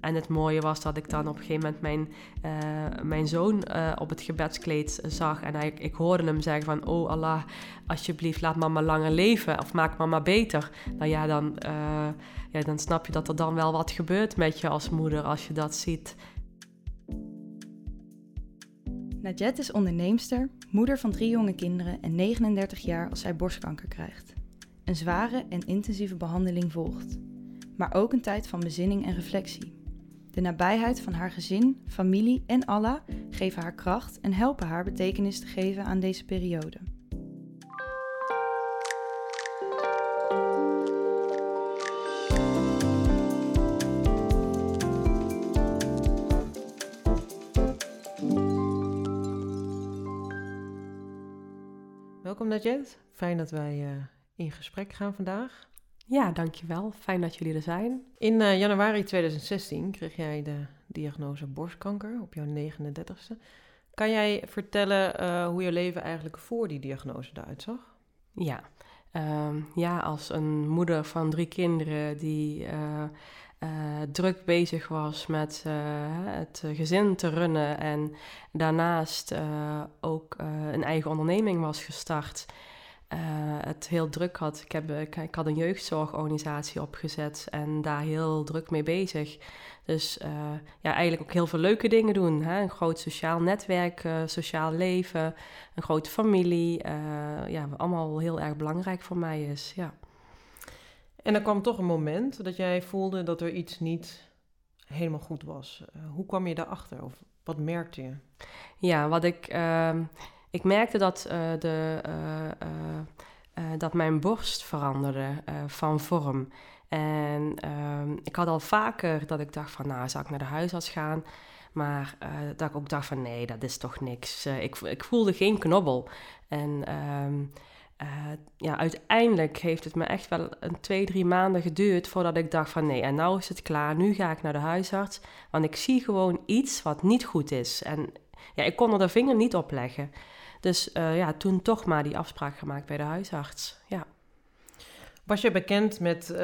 en het mooie was dat ik dan op een gegeven moment mijn, eh, mijn zoon eh, op het gebedskleed zag. En hij, ik hoorde hem zeggen van, oh Allah, alsjeblieft laat mama langer leven. Of maak mama beter. Nou ja dan, uh, ja, dan snap je dat er dan wel wat gebeurt met je als moeder als je dat ziet. Najet is onderneemster, moeder van drie jonge kinderen en 39 jaar als zij borstkanker krijgt. Een zware en intensieve behandeling volgt. Maar ook een tijd van bezinning en reflectie. De nabijheid van haar gezin, familie en Allah geven haar kracht en helpen haar betekenis te geven aan deze periode. Welkom Najet. Fijn dat wij uh, in gesprek gaan vandaag. Ja, dankjewel. Fijn dat jullie er zijn. In uh, januari 2016 kreeg jij de diagnose borstkanker op jouw 39ste. Kan jij vertellen uh, hoe je leven eigenlijk voor die diagnose eruit zag? Ja, uh, ja als een moeder van drie kinderen die uh, druk bezig was met het gezin te runnen en daarnaast ook een eigen onderneming was gestart uh, het heel druk had. Ik, heb, ik, ik, had een jeugdzorgorganisatie opgezet en daar heel druk mee bezig. Dus uh, ja, eigenlijk ook heel veel leuke dingen doen. Hè? Een groot sociaal netwerk, uh, sociaal leven, een grote familie. ja, allemaal heel erg belangrijk voor mij is. Ja. En er kwam toch een moment dat jij voelde dat er iets niet helemaal goed was. hoe kwam je daarachter? Of wat merkte je? Ja, wat ik ehm, ik merkte dat, uh, de, uh, dat mijn borst veranderde van vorm. En ehm, ik had al vaker dat ik dacht van, nou, zou ik naar de huisarts gaan? Maar dat ik ook dacht van, nee, dat is toch niks. ik, ik voelde geen knobbel. En ehm, ja, uiteindelijk heeft het me echt wel een twee, drie maanden geduurd voordat ik dacht van nee, en nou is het klaar, nu ga ik naar de huisarts. Want ik zie gewoon iets wat niet goed is. En ja, ik kon er de vinger niet op leggen. Dus uh, ja, toen toch maar die afspraak gemaakt bij de huisarts. Ja. Was je bekend met uh,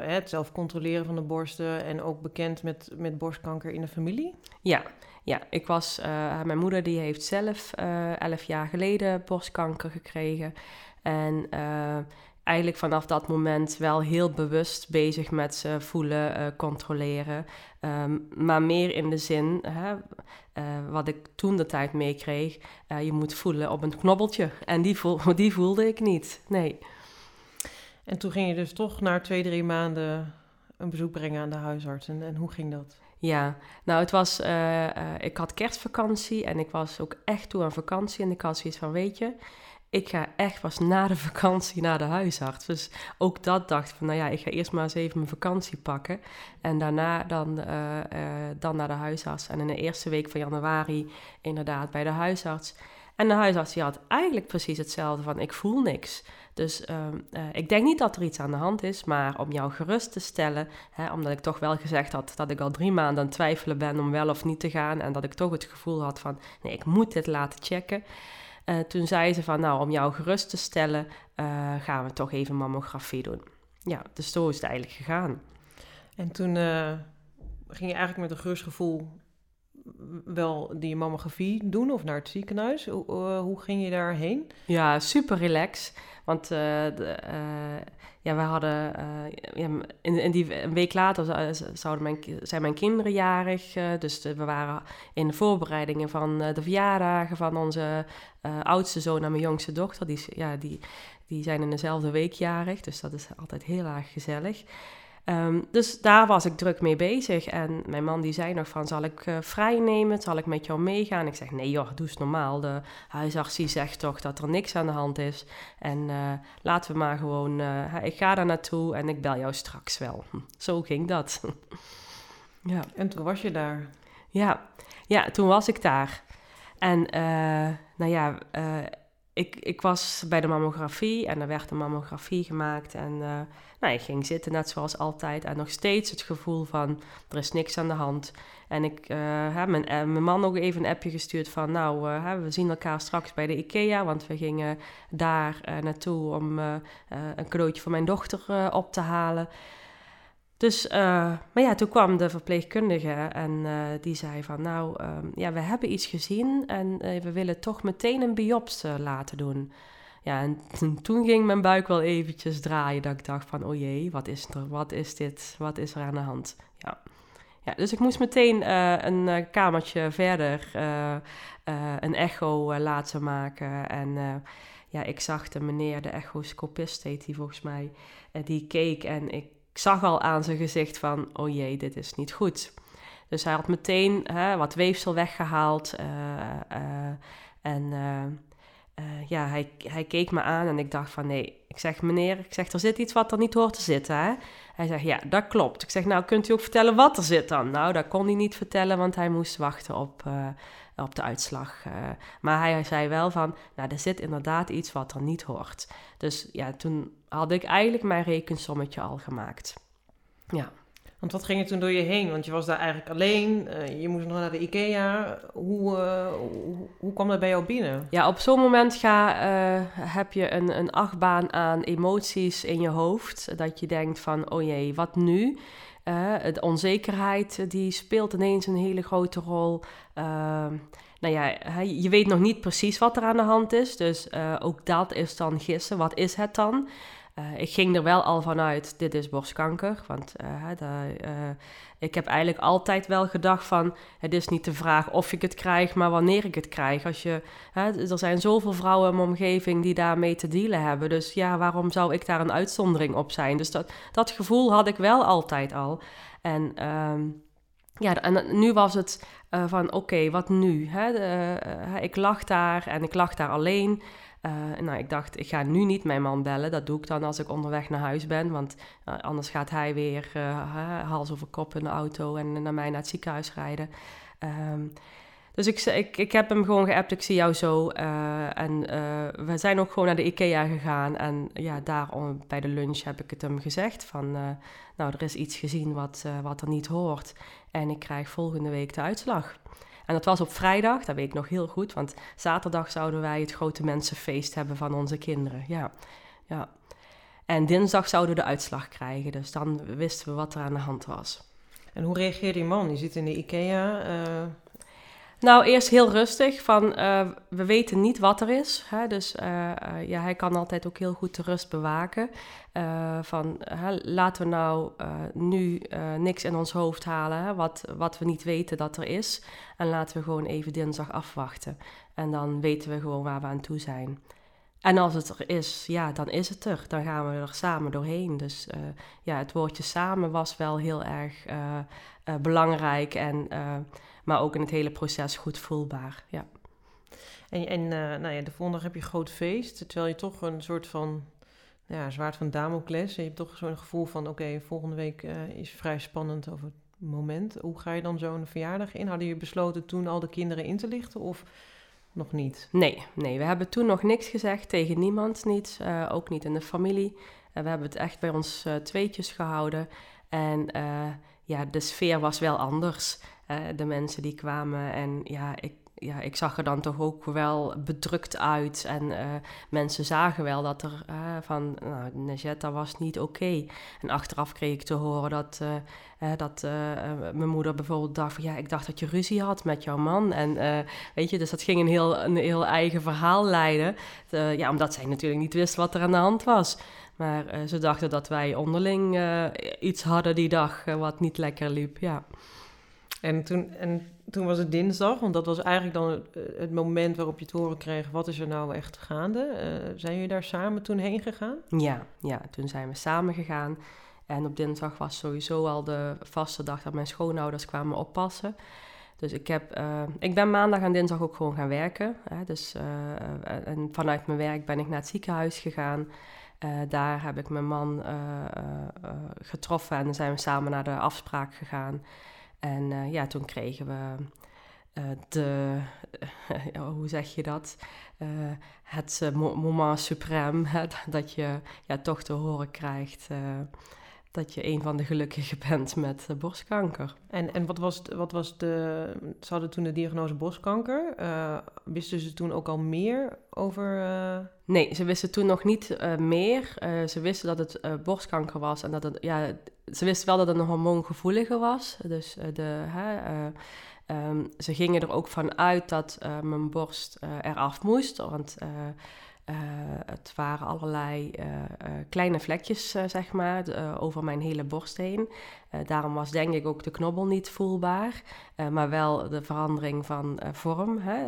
het zelf controleren van de borsten en ook bekend met, met borstkanker in de familie? Ja, ja ik was, uh, mijn moeder die heeft zelf elf jaar geleden borstkanker gekregen. En eigenlijk vanaf dat moment wel heel bewust bezig met ze voelen, uh, controleren. Um, maar meer in de zin, hè, uh, wat ik toen de tijd meekreeg, uh, je moet voelen op een knobbeltje. En die, voel, die voelde ik niet, nee. En toen ging je dus toch na twee, drie maanden een bezoek brengen aan de huisarts. En, en hoe ging dat? Ja, nou het was, ik had kerstvakantie en ik was ook echt toe aan vakantie. En ik had zoiets van, weet je, ik ga echt pas na de vakantie naar de huisarts. Dus ook dat dacht van, nou ja, ik ga eerst maar eens even mijn vakantie pakken. En daarna dan, uh, uh, dan naar de huisarts. En in de eerste week van januari inderdaad bij de huisarts. En de huisarts die had eigenlijk precies hetzelfde van, ik voel niks. Dus uh, ik denk niet dat er iets aan de hand is, maar om jou gerust te stellen, hè, omdat ik toch wel gezegd had dat ik al drie maanden aan het twijfelen ben om wel of niet te gaan. En dat ik toch het gevoel had van, nee, ik moet dit laten checken. Uh, toen zei ze van, nou, om jou gerust te stellen, uh, gaan we toch even mammografie doen. Ja, dus zo is het eigenlijk gegaan. En toen uh, ging je eigenlijk met een gerust gevoel wel die mammografie doen of naar het ziekenhuis? Hoe, hoe ging je daarheen? Ja, super relax. Want de, ja, we hadden in, die een week later zouden mijn, zijn mijn kinderen jarig. dus we waren in de voorbereidingen van de verjaardagen van onze oudste zoon en mijn jongste dochter. Die, ja, die, die zijn in dezelfde week jarig, dus dat is altijd heel erg gezellig. Um, dus daar was ik druk mee bezig. En mijn man die zei nog van, zal ik uh, vrij nemen? Zal ik met jou meegaan? Ik zeg, nee joh, doe eens normaal. De huisarts die zegt toch dat er niks aan de hand is. En uh, laten we maar gewoon, uh, ik ga daar naartoe en ik bel jou straks wel. Zo ging dat. ja. En toen was je daar? Ja, ja toen was ik daar. En nou ja, ik, ik was bij de mammografie en er werd een mammografie gemaakt. En uh, nou, ik ging zitten net zoals altijd. En nog steeds het gevoel van, er is niks aan de hand. En ik heb mijn, uh, mijn man ook even een appje gestuurd van... nou, we zien elkaar straks bij de IKEA... want we gingen daar naartoe om een cadeautje voor mijn dochter op te halen. Dus, maar ja, toen kwam de verpleegkundige en die zei van, nou, ehm, ja, we hebben iets gezien en we willen toch meteen een biopsie laten doen. Ja, en toen ging mijn buik wel eventjes draaien. Dat ik dacht van, oh jee, wat is er? Wat is dit? Wat is er aan de hand? Ja. Ja, dus ik moest meteen een kamertje verder een echo laten maken. En ja, ik zag de meneer, de echoscopist heet die volgens mij, die keek en ik zag al aan zijn gezicht van, oh jee, dit is niet goed. Dus hij had meteen wat weefsel weggehaald en uh, ja, hij, hij keek me aan en ik dacht van nee, ik zeg meneer, ik zeg er zit iets wat er niet hoort te zitten hè. Hij zegt ja, dat klopt. Ik zeg nou kunt u ook vertellen wat er zit dan? Nou, dat kon hij niet vertellen, want hij moest wachten op, op de uitslag. Maar hij zei wel van, nou er zit inderdaad iets wat er niet hoort. Dus ja, toen had ik eigenlijk mijn rekensommetje al gemaakt. Ja. Want wat ging er toen door je heen? Want je was daar eigenlijk alleen, uh, je moest nog naar de IKEA. Hoe, uh, hoe, hoe, kwam dat bij jou binnen? Ja, op zo'n moment ga, uh, heb je een, een achtbaan aan emoties in je hoofd. Dat je denkt van, oh jee, wat nu? de onzekerheid die speelt ineens een hele grote rol. Ehm, nou ja, je weet nog niet precies wat er aan de hand is. Dus ook dat is dan gissen. Wat is het dan? Uh, ik ging er wel al vanuit, dit is borstkanker. Want uh, uh, ik heb eigenlijk altijd wel gedacht van... het is niet de vraag of ik het krijg, maar wanneer ik het krijg. Als je, er zijn zoveel vrouwen in mijn omgeving die daarmee te dealen hebben. Dus ja, waarom zou ik daar een uitzondering op zijn? Dus dat, dat gevoel had ik wel altijd al. En... Um, ja, en nu was het van oké, wat nu? Hè? Ik lag daar en ik lag daar alleen. Uh, nou, ik dacht, ik ga nu niet mijn man bellen. Dat doe ik dan als ik onderweg naar huis ben. Want uh, anders gaat hij weer uh, hals over kop in de auto en naar mij naar het ziekenhuis rijden. Um, dus ik, ik, ik heb hem gewoon geappt, ik zie jou zo. en we zijn ook gewoon naar de IKEA gegaan. En ja, daar bij de lunch heb ik het hem gezegd van... nou, er is iets gezien wat, wat er niet hoort. En ik krijg volgende week de uitslag. En dat was op vrijdag, dat weet ik nog heel goed, want zaterdag zouden wij het grote mensenfeest hebben van onze kinderen. Ja, ja. En dinsdag zouden we de uitslag krijgen, dus dan wisten we wat er aan de hand was. En hoe reageerde die man? Je zit in de IKEA. Uh... Nou, eerst heel rustig, van uh, we weten niet wat er is. Hè? Dus uh, ja, hij kan altijd ook heel goed de rust bewaken. Van laten we nou nu niks in ons hoofd halen, hè? Wat, wat we niet weten dat er is. En laten we gewoon even dinsdag afwachten. En dan weten we gewoon waar we aan toe zijn. En als het er is, ja, dan is het er. Dan gaan we er samen doorheen. Dus ja, het woordje samen was wel heel erg belangrijk en maar ook in het hele proces goed voelbaar. Ja. En, en uh, nou ja, de volgende dag heb je een groot feest, terwijl je toch een soort van ja, zwaard van Damocles. Je hebt toch zo'n gevoel van, oké, volgende week uh, is vrij spannend over het moment. Hoe ga je dan zo'n verjaardag in? Hadden je besloten toen al de kinderen in te lichten of nog niet? Nee, nee, we hebben toen nog niks gezegd, tegen niemand niet, uh, ook niet in de familie. we hebben het echt bij ons tweetjes gehouden. En ja, de sfeer was wel anders de mensen die kwamen. En ja ik, ja, ik zag er dan toch ook wel bedrukt uit. En uh, mensen zagen wel dat er uh, van, nou, Najetta was niet oké. En achteraf kreeg ik te horen dat, dat mijn moeder bijvoorbeeld dacht van, ja, ik dacht dat je ruzie had met jouw man. En weet je, dus dat ging een heel, een heel eigen verhaal leiden. ja, omdat zij natuurlijk niet wist wat er aan de hand was. Maar ze dachten dat wij onderling iets hadden die dag wat niet lekker liep, ja. En toen, en toen was het dinsdag, want dat was eigenlijk dan het, moment waarop je te horen kreeg... wat is er nou echt gaande? Uh, zijn jullie daar samen toen heen gegaan? Ja, ja, toen zijn we samen gegaan. En op dinsdag was sowieso al de vaste dag dat mijn schoonouders kwamen oppassen. Dus ik, heb, uh, ik ben maandag en dinsdag ook gewoon gaan werken. Hè, dus, uh, en vanuit mijn werk ben ik naar het ziekenhuis gegaan... daar heb ik mijn man getroffen en dan zijn we samen naar de afspraak gegaan. En uh, ja, toen kregen we uh, de, uh, hoe zeg je dat? het moment suprême, dat je ja, toch te horen krijgt dat je een van de gelukkigen bent met borstkanker. En, en wat, was, wat was de. Ze hadden toen de diagnose borstkanker. Uh, wisten ze toen ook al meer over. Uh... Nee, ze wisten toen nog niet uh, meer. ze wisten dat het borstkanker was en dat het. Ja, ze wist wel dat het een hormoongevoelige was. Dus de, ehm, ze gingen er ook van uit dat mijn borst eraf moest. Want het waren allerlei kleine vlekjes, zeg maar, over mijn hele borst heen. daarom was denk ik ook de knobbel niet voelbaar, maar wel de verandering van vorm. Hè?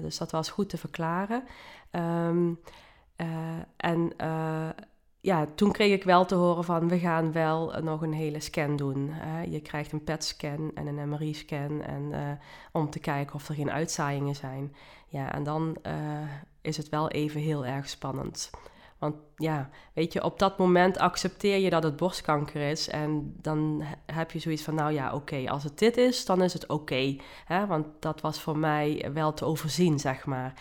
dus dat was goed te verklaren. Um, en ja, toen kreeg ik wel te horen van we gaan wel nog een hele scan doen. Je krijgt een PET-scan en een MRI-scan en, uh, om te kijken of er geen uitzaaiingen zijn. Ja, en dan uh, is het wel even heel erg spannend. Want ja, weet je, op dat moment accepteer je dat het borstkanker is. En dan heb je zoiets van, nou ja, oké, als het dit is, dan is het oké. Want dat was voor mij wel te overzien, zeg maar.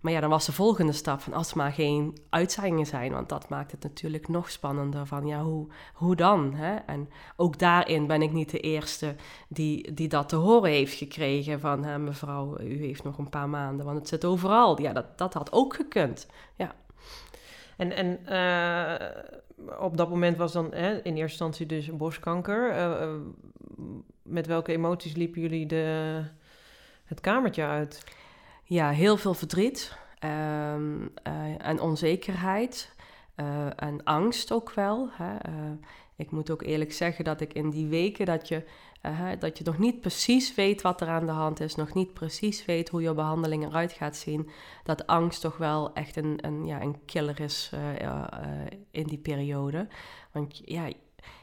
Maar ja, dan was de volgende stap van als maar geen uitzaaiingen zijn. Want dat maakt het natuurlijk nog spannender van ja, hoe, hoe dan? Hè? En ook daarin ben ik niet de eerste die, die dat te horen heeft gekregen van hè, mevrouw, u heeft nog een paar maanden, want het zit overal. Ja, dat, dat had ook gekund. Ja. En, en uh, op dat moment was dan hè, in eerste instantie dus borstkanker. Uh, met welke emoties liepen jullie de, het kamertje uit? Ja, heel veel verdriet um, uh, en onzekerheid uh, en angst ook wel. Hè. Uh, ik moet ook eerlijk zeggen dat ik in die weken dat je, dat je nog niet precies weet wat er aan de hand is, nog niet precies weet hoe je behandeling eruit gaat zien, dat angst toch wel echt een, een, ja, een killer is in die periode. Want ja,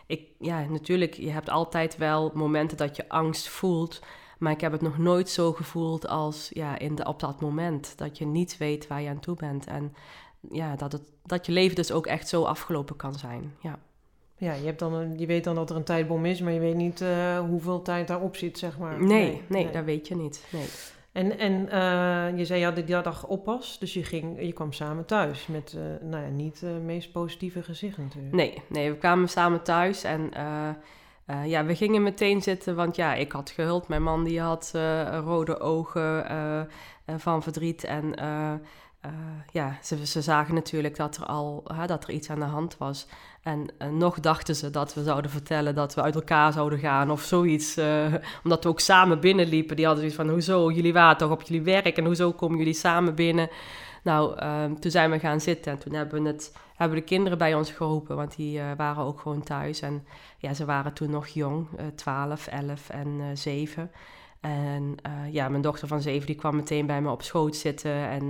ik, ja, natuurlijk, je hebt altijd wel momenten dat je angst voelt. Maar ik heb het nog nooit zo gevoeld als ja, in de, op dat moment. Dat je niet weet waar je aan toe bent. En ja, dat, het, dat je leven dus ook echt zo afgelopen kan zijn. Ja. Ja, je, hebt dan een, je weet dan dat er een tijdbom is, maar je weet niet uh, hoeveel tijd daarop zit, zeg maar. Nee, nee, nee, dat weet je niet. Nee. En, en uh, je zei, had die dag oppas, dus je, ging, je kwam samen thuis met uh, nou ja, niet het meest positieve gezicht natuurlijk. Nee, nee, we kwamen samen thuis en uh, ja, we gingen meteen zitten, want ja, ik had gehuld. Mijn man die had uh, rode ogen uh, van verdriet. En ja, ze, ze, zagen natuurlijk dat er al dat er iets aan de hand was. En nog dachten ze dat we zouden vertellen dat we uit elkaar zouden gaan of zoiets. omdat we ook samen binnenliepen. Die hadden zoiets van, hoezo, jullie waren toch op jullie werk en hoezo komen jullie samen binnen? Nou, toen zijn we gaan zitten en toen hebben we, het, hebben de kinderen bij ons geroepen, want die waren ook gewoon thuis. En ja, ze waren toen nog jong, uh, 12, 11 en uh, 7. En uh, ja, mijn dochter van 7 die kwam meteen bij me op schoot zitten. En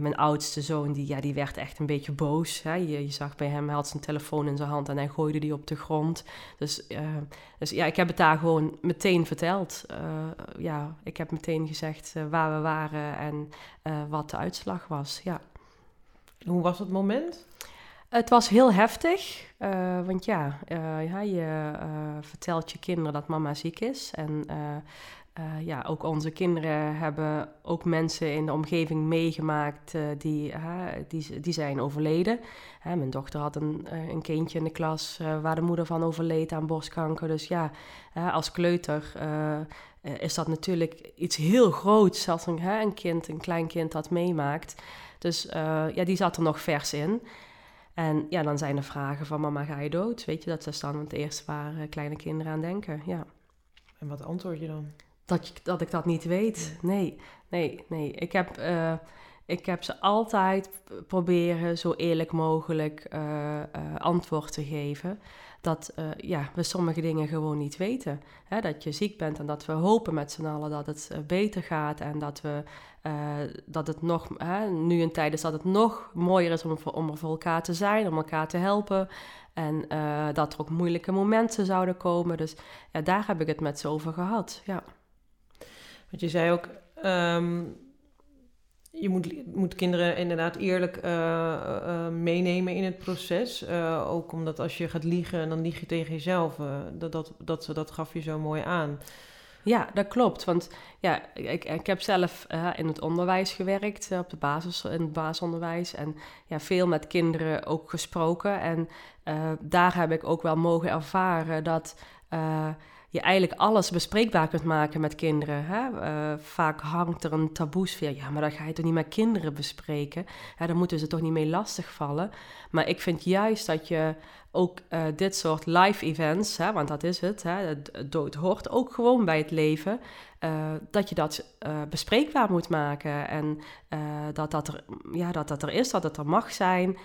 mijn oudste zoon die, ja, die werd echt een beetje boos. Hè. Je, je, zag bij hem, hij had zijn telefoon in zijn hand en hij gooide die op de grond. Dus, dus ja, ik heb het daar gewoon meteen verteld. ja, ik heb meteen gezegd waar we waren en wat de uitslag was. Ja. Hoe was het moment? Het was heel heftig, uh, want ja, uh, ja je uh, vertelt je kinderen dat mama ziek is. En ja, ook onze kinderen hebben ook mensen in de omgeving meegemaakt die, die, die zijn overleden. mijn dochter had een, een kindje in de klas waar de moeder van overleed aan borstkanker. Dus ja, als kleuter is dat natuurlijk iets heel groots als een, een kind, een klein kind dat meemaakt. Dus ja, die zat er nog vers in. En ja, dan zijn er vragen van mama, ga je dood? Weet je, dat is dan het eerste waar eh, kleine kinderen aan denken, ja. En wat antwoord je dan? Dat, je, dat ik dat niet weet. Nee, nee, nee. Ik heb, uh, ik heb ze altijd proberen zo eerlijk mogelijk uh, antwoord te geven. Dat ja, we sommige dingen gewoon niet weten. Hè, dat je ziek bent en dat we hopen met z'n allen dat het beter gaat. En dat we dat het nog, hè, nu een tijd is dat het nog mooier is om, om er voor elkaar te zijn, om elkaar te helpen. En dat er ook moeilijke momenten zouden komen. Dus ja, daar heb ik het met ze over gehad. Ja. Want je zei ook, um, je moet, moet kinderen inderdaad eerlijk uh, meenemen in het proces. ook omdat als je gaat liegen, dan lieg je tegen jezelf. dat, dat, dat, dat gaf je zo mooi aan. Ja, dat klopt. Want ja, ik, ik heb zelf in het onderwijs gewerkt, op de basis, in het basisonderwijs. En ja, veel met kinderen ook gesproken. En daar heb ik ook wel mogen ervaren dat je eigenlijk alles bespreekbaar kunt maken met kinderen. Hè? Eh, vaak hangt er een taboesfeer. Ja, maar dan ga je toch niet met kinderen bespreken? Hè, dan moeten ze toch niet mee lastigvallen. Maar ik vind juist dat je ook uh, dit soort live events, hè, want dat is het, hè, het dood hoort ook gewoon bij het leven, uh, dat je dat bespreekbaar moet maken en dat, dat, er, ja, dat dat er is, dat het er mag zijn.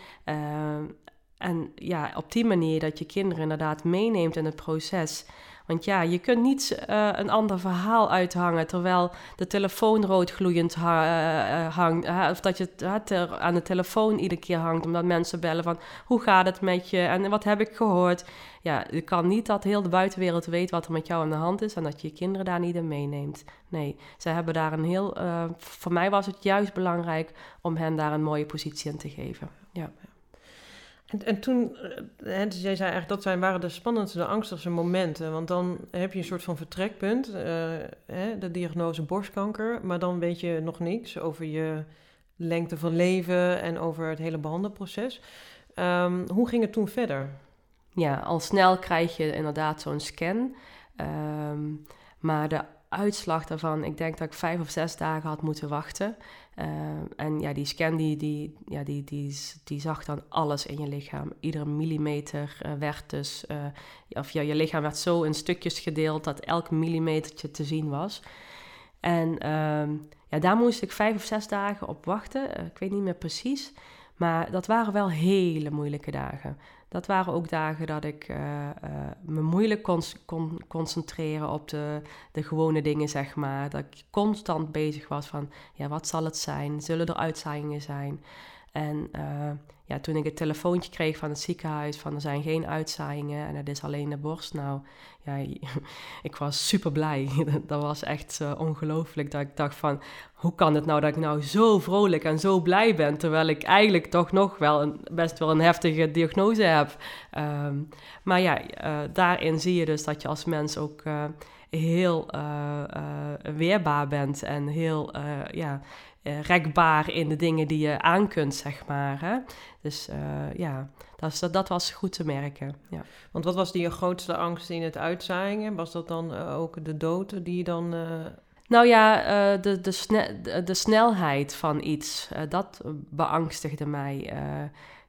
en ja, op die manier dat je kinderen inderdaad meeneemt in het proces. Want ja, je kunt niet uh, een ander verhaal uithangen terwijl de telefoon roodgloeiend ha uh, hangt. Uh, of dat je het aan de telefoon iedere keer hangt omdat mensen bellen van hoe gaat het met je en wat heb ik gehoord. Ja, je kan niet dat heel de buitenwereld weet wat er met jou aan de hand is en dat je je kinderen daar niet in meeneemt. Nee, ze hebben daar een heel. voor mij was het juist belangrijk om hen daar een mooie positie in te geven. Ja. En, en toen, eh, hè, dus jij zei eigenlijk dat zijn, waren de spannendste, de angstigste momenten. Want dan heb je een soort van vertrekpunt, uh, hè, de diagnose borstkanker, maar dan weet je nog niks over je lengte van leven en over het hele behandelproces. Um, hoe ging het toen verder? Ja, al snel krijg je inderdaad zo'n scan. Um, maar de uitslag daarvan, ik denk dat ik vijf of zes dagen had moeten wachten. Uh, en ja, die scan die, die, ja, die, die, die zag dan alles in je lichaam. Iedere millimeter uh, werd dus, uh, of ja, je lichaam werd zo in stukjes gedeeld dat elk millimetertje te zien was. En ehm, ja, daar moest ik vijf of zes dagen op wachten. ik weet niet meer precies. Maar dat waren wel hele moeilijke dagen. Dat waren ook dagen dat ik uh, uh, me moeilijk kon, kon, concentreren op de, de gewone dingen, zeg maar. Dat ik constant bezig was van, ja, wat zal het zijn? Zullen er uitzaaiingen zijn? En uh, ja, toen ik het telefoontje kreeg van het ziekenhuis van er zijn geen uitzaaiingen en het is alleen de borst. Nou, ja, ik was super blij. dat was echt ongelooflijk dat ik dacht van, hoe kan het nou dat ik nou zo vrolijk en zo blij ben, terwijl ik eigenlijk toch nog wel een, best wel een heftige diagnose heb. Um, maar ja, uh, daarin zie je dus dat je als mens ook uh, heel weerbaar bent en heel, ja uh, rekbaar in de dingen die je aan kunt, zeg maar. Hè? Dus uh, ja, dat, dat, dat, was goed te merken. Ja. Want wat was die je grootste angst in het uitzaaien? Was dat dan uh, ook de dood die je dan... Nou ja, de, de, sne de, de, snelheid van iets, dat beangstigde mij.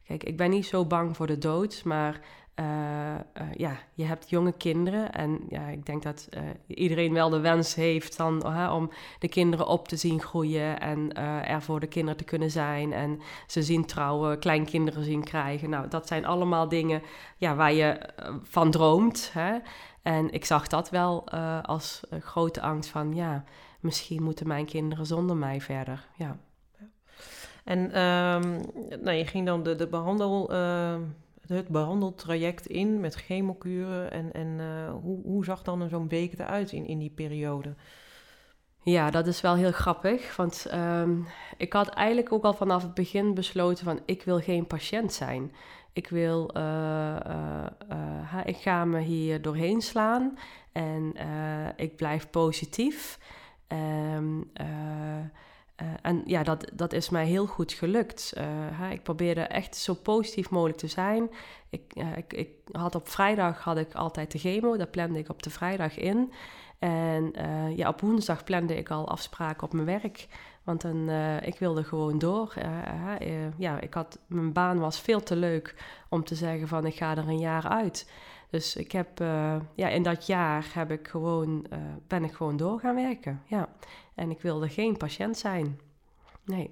kijk, ik ben niet zo bang voor de dood, maar uh, uh, ja, je hebt jonge kinderen en ja, ik denk dat uh, iedereen wel de wens heeft dan, om de kinderen op te zien groeien en er voor de kinderen te kunnen zijn en ze zien trouwen, kleinkinderen zien krijgen. Nou, dat zijn allemaal dingen ja, waar je van droomt. Hè? En ik zag dat wel als grote angst van, ja, misschien moeten mijn kinderen zonder mij verder. Ja. En um, nou, je ging dan de, de behandel het behandeltraject in met chemokuren? En, en uh, hoe, hoe zag dan zo'n week eruit in, in die periode? Ja, dat is wel heel grappig. Want um, ik had eigenlijk ook al vanaf het begin besloten van ik wil geen patiënt zijn. Ik wil, uh, uh, ik ga me hier doorheen slaan en ik blijf positief. Um, uh, en ja, dat, dat is mij heel goed gelukt. Uh, ik probeerde echt zo positief mogelijk te zijn. Ik, ik, ik, had op vrijdag had ik altijd de chemo, dat plande ik op de vrijdag in. En ja, op woensdag plande ik al afspraken op mijn werk. Want dan, ik wilde gewoon door. ja, ik had, mijn baan was veel te leuk om te zeggen van ik ga er een jaar uit. Dus ik heb, ja, in dat jaar heb ik gewoon, ben ik gewoon door gaan werken. Ja. En ik wilde geen patiënt zijn. Nee.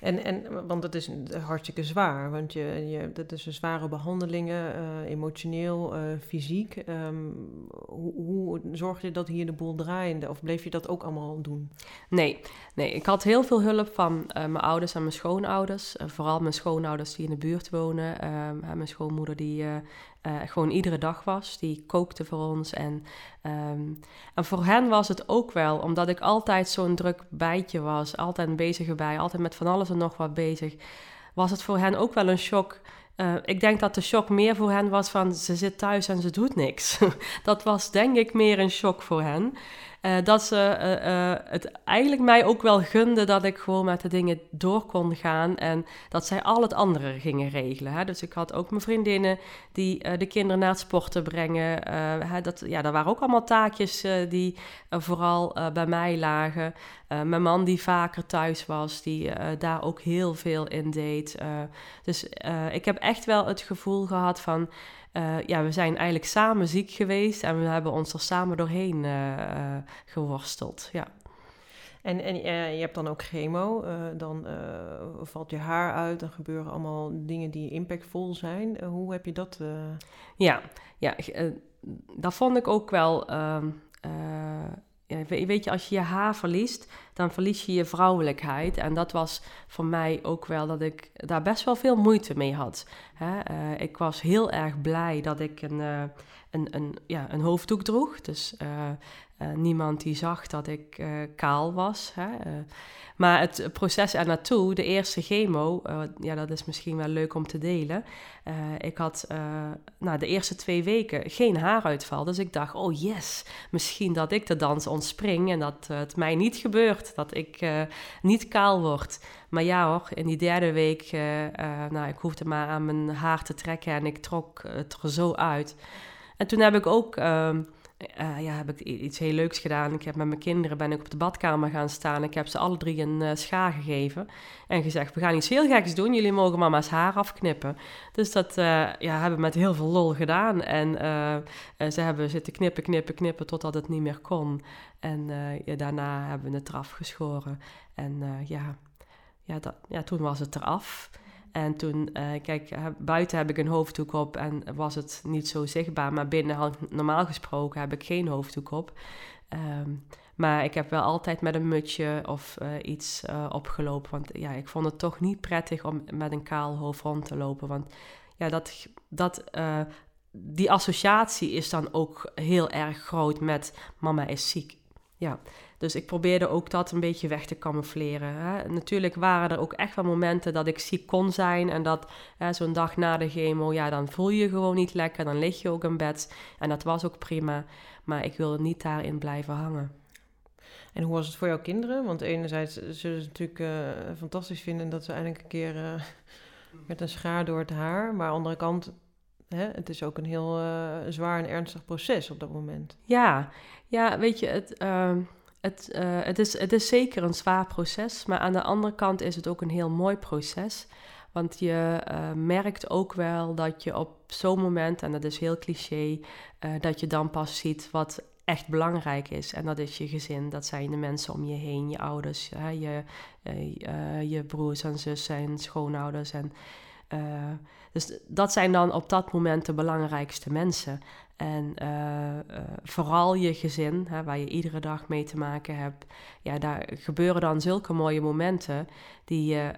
En, en, want het is hartstikke zwaar, want je, je, dat is een zware behandelingen, uh, emotioneel, uh, fysiek. Um, hoe, hoe zorg je dat hier de boel draaiende, of bleef je dat ook allemaal doen? Nee, nee ik had heel veel hulp van uh, mijn ouders en mijn schoonouders. vooral mijn schoonouders die in de buurt wonen. Ehm, mijn schoonmoeder die gewoon iedere dag was, die kookte voor ons. En, um, en voor hen was het ook wel, omdat ik altijd zo'n druk bijtje was, altijd bezig bij, altijd met van alles en nog wat bezig, was het voor hen ook wel een shock. Uh, ik denk dat de shock meer voor hen was van ze zit thuis en ze doet niks. dat was denk ik meer een shock voor hen. Dat ze het eigenlijk mij ook wel gunde dat ik gewoon met de dingen door kon gaan. En dat zij al het andere gingen regelen. Hè. Dus ik had ook mijn vriendinnen die de kinderen naar het sporten brengen. Hè, dat, ja, dat waren ook allemaal taakjes die vooral bij mij lagen. mijn man die vaker thuis was, die daar ook heel veel in deed. dus ik heb echt wel het gevoel gehad van uh, ja, we zijn eigenlijk samen ziek geweest en we hebben ons er samen doorheen uh, geworsteld. Ja. En, en je hebt dan ook chemo, dan valt je haar uit, dan gebeuren allemaal dingen die impactvol zijn. hoe heb je dat? Ja, ja dat vond ik ook wel ehm, weet je, als je je haar verliest, dan verlies je je vrouwelijkheid. En dat was voor mij ook wel dat ik daar best wel veel moeite mee had. Hè? Uh, ik was heel erg blij dat ik een, uh, een, een, ja, een hoofddoek droeg. Dus uh, niemand die zag dat ik kaal was. Hè? Maar het proces er naartoe, de eerste chemo, ja, dat is misschien wel leuk om te delen. Ik had uh, nou, de eerste twee weken geen haaruitval. Dus ik dacht, oh yes, misschien dat ik de dans ontspring en dat het mij niet gebeurt. Dat ik niet kaal word. Maar ja hoor, in die derde week, nou, ik hoefde maar aan mijn haar te trekken en ik trok het er zo uit. En toen heb ik ook ehm, uh, ja, heb ik iets heel leuks gedaan. Ik heb met mijn kinderen ben ik op de badkamer gaan staan. Ik heb ze alle drie een uh, schaar gegeven. En gezegd, we gaan iets heel geks doen. Jullie mogen mama's haar afknippen. Dus dat uh, ja, hebben we met heel veel lol gedaan. En ze hebben zitten knippen, knippen, knippen totdat het niet meer kon. En daarna hebben we het eraf geschoren. En ja, ja, dat, ja, toen was het eraf. En toen, uh, kijk, buiten heb ik een hoofddoek op en was het niet zo zichtbaar. Maar binnen normaal gesproken heb ik geen hoofddoek op. Um, maar ik heb wel altijd met een mutsje of uh, iets uh, opgelopen. Want ja, ik vond het toch niet prettig om met een kaal hoofd rond te lopen. Want ja, dat, dat, die associatie is dan ook heel erg groot met mama is ziek. Ja, dus ik probeerde ook dat een beetje weg te camoufleren. Hè. Natuurlijk waren er ook echt wel momenten dat ik ziek kon zijn. En dat zo'n dag na de chemo, ja, dan voel je je gewoon niet lekker. Dan lig je ook in bed. En dat was ook prima. Maar ik wilde niet daarin blijven hangen. En hoe was het voor jouw kinderen? Want enerzijds zullen ze natuurlijk uh, fantastisch vinden dat ze eindelijk een keer uh, met een schaar door het haar. Maar aan de andere kant, hè, het is ook een heel uh, zwaar en ernstig proces op dat moment. Ja, ja weet je, het, ehm, het, uh, het, is, het is zeker een zwaar proces, maar aan de andere kant is het ook een heel mooi proces. Want je uh, merkt ook wel dat je op zo'n moment, en dat is heel cliché, uh, dat je dan pas ziet wat echt belangrijk is. En dat is je gezin, dat zijn de mensen om je heen, je ouders, je, je broers en zussen en schoonouders. En, dus dat zijn dan op dat moment de belangrijkste mensen. En uh, uh, vooral je gezin, hè, waar je iedere dag mee te maken hebt. Ja, daar gebeuren dan zulke mooie momenten die, uh,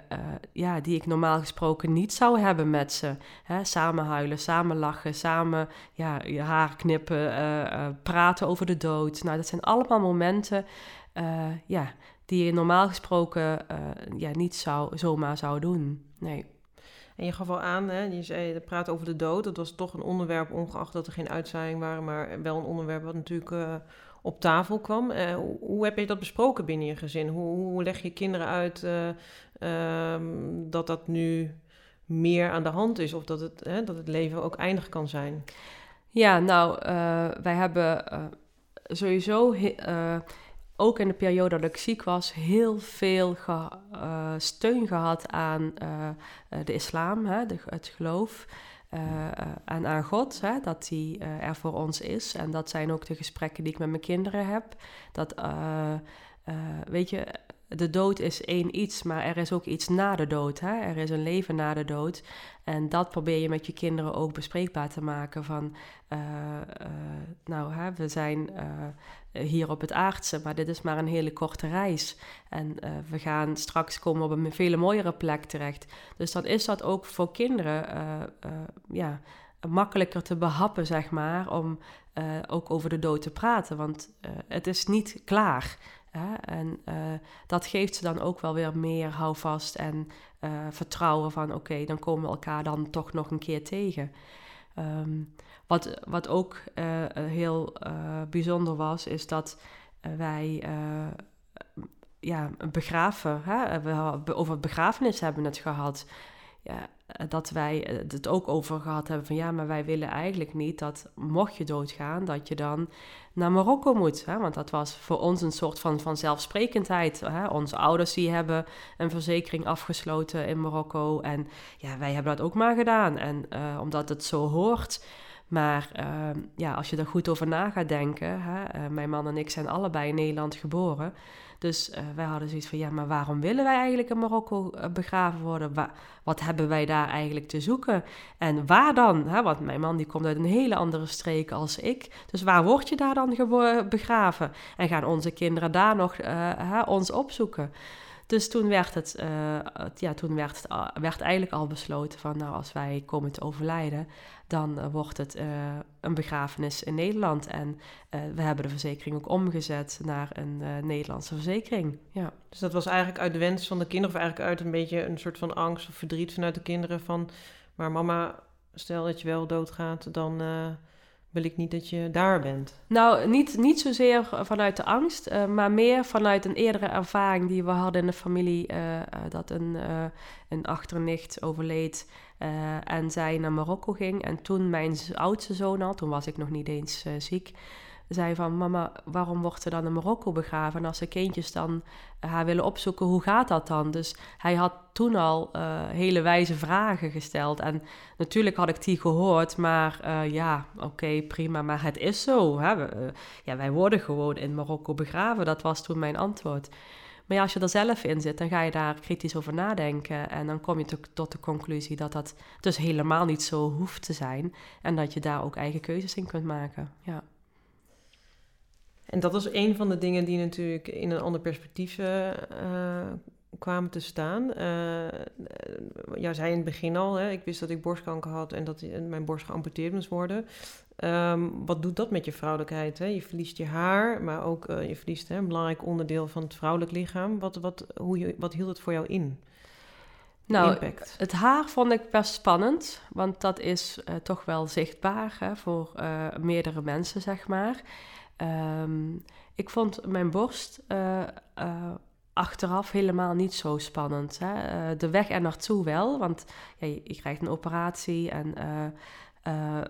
ja, die ik normaal gesproken niet zou hebben met ze. Hè, samen huilen, samen lachen, samen ja, je haar knippen, praten over de dood. Nou, dat zijn allemaal momenten ja, die je normaal gesproken ja, niet zou, zomaar zou doen. Nee. En je gaf al aan, hè, je zei, praat over de dood. Dat was toch een onderwerp, ongeacht dat er geen uitzending waren, maar wel een onderwerp wat natuurlijk uh, op tafel kwam. Uh, hoe, heb je dat besproken binnen je gezin? Hoe, hoe leg je kinderen uit uh, um, dat dat nu meer aan de hand is of dat het, hè, dat het leven ook eindig kan zijn? Ja, nou, wij hebben sowieso ook in de periode dat ik ziek was, heel veel ge, uh, steun gehad aan uh, de islam, hè, het geloof. En aan God, hè, dat hij er voor ons is. En dat zijn ook de gesprekken die ik met mijn kinderen heb. Dat, weet je, de dood is één iets, maar er is ook iets na de dood. Hè? Er is een leven na de dood. En dat probeer je met je kinderen ook bespreekbaar te maken. Van, uh, uh, nou, hè, we zijn uh, hier op het aardse, maar dit is maar een hele korte reis. En we gaan straks komen op een veel mooiere plek terecht. Dus dan is dat ook voor kinderen ja, makkelijker te behappen, zeg maar, om ook over de dood te praten. Want het is niet klaar. En uh, dat geeft ze dan ook wel weer meer houvast en uh, vertrouwen van oké, dan komen we elkaar dan toch nog een keer tegen. Um, wat, wat ook uh, heel bijzonder was, is dat wij ja, begraven, hè? We, over begrafenis hebben het gehad. Ja, dat wij het ook over gehad hebben van ja, maar wij willen eigenlijk niet dat mocht je doodgaan, dat je dan naar Marokko moet. Hè? Want dat was voor ons een soort van, zelfsprekendheid. Hè? Onze ouders die hebben een verzekering afgesloten in Marokko. En ja, wij hebben dat ook maar gedaan. En uh, omdat het zo hoort. Maar uh, ja, als je er goed over na gaat denken, hè? Uh, mijn man en ik zijn allebei in Nederland geboren. Dus uh, wij hadden zoiets van, ja, maar waarom willen wij eigenlijk in Marokko uh, begraven worden? Wa wat hebben wij daar eigenlijk te zoeken? En waar dan? Hè? Want mijn man die komt uit een hele andere streek als ik. Dus waar word je daar dan begraven? En gaan onze kinderen daar nog hè, ons opzoeken? Dus toen werd het, uh, ja, toen werd, het, werd eigenlijk al besloten van, nou, als wij komen te overlijden, dan uh, wordt het een begrafenis in Nederland. En we hebben de verzekering ook omgezet naar een Nederlandse verzekering. Ja. Dus dat was eigenlijk uit de wens van de kinderen, of eigenlijk uit een beetje een soort van angst of verdriet vanuit de kinderen van, maar mama, stel dat je wel doodgaat, dan wil ik niet dat je daar bent. Nou, niet, niet zozeer vanuit de angst, uh, maar meer vanuit een eerdere ervaring die we hadden in de familie. Uh, uh, dat een, een achternicht overleed en zij naar Marokko ging. En toen mijn oudste zoon al, toen was ik nog niet eens ziek, zei van... Mama, waarom wordt ze dan in Marokko begraven? En als de kindjes dan haar willen opzoeken, hoe gaat dat dan? Dus hij had toen al uh, hele wijze vragen gesteld. En natuurlijk had ik die gehoord, maar uh, ja, oké, prima. Maar het is zo. Hè? Ja, wij worden gewoon in Marokko begraven. Dat was toen mijn antwoord. Maar ja, als je er zelf in zit, dan ga je daar kritisch over nadenken. En dan kom je tot de conclusie dat dat dus helemaal niet zo hoeft te zijn. En dat je daar ook eigen keuzes in kunt maken. Ja. En dat was een van de dingen die natuurlijk in een ander perspectief uh, kwamen te staan. Uh, ja, zei in het begin al, hè, ik wist dat ik borstkanker had en dat mijn borst geamputeerd moest worden. Um, wat doet dat met je vrouwelijkheid? Hè? Je verliest je haar, maar ook uh, je verliest hè, een belangrijk onderdeel van het vrouwelijk lichaam. Wat, wat, hoe je, wat hield het voor jou in? Nou, het haar vond ik best spannend, want dat is uh, toch wel zichtbaar hè, voor uh, meerdere mensen, zeg maar. Um, ik vond mijn borst uh, uh, achteraf helemaal niet zo spannend. Hè? Uh, de weg er naartoe wel, want ja, je, krijgt een operatie en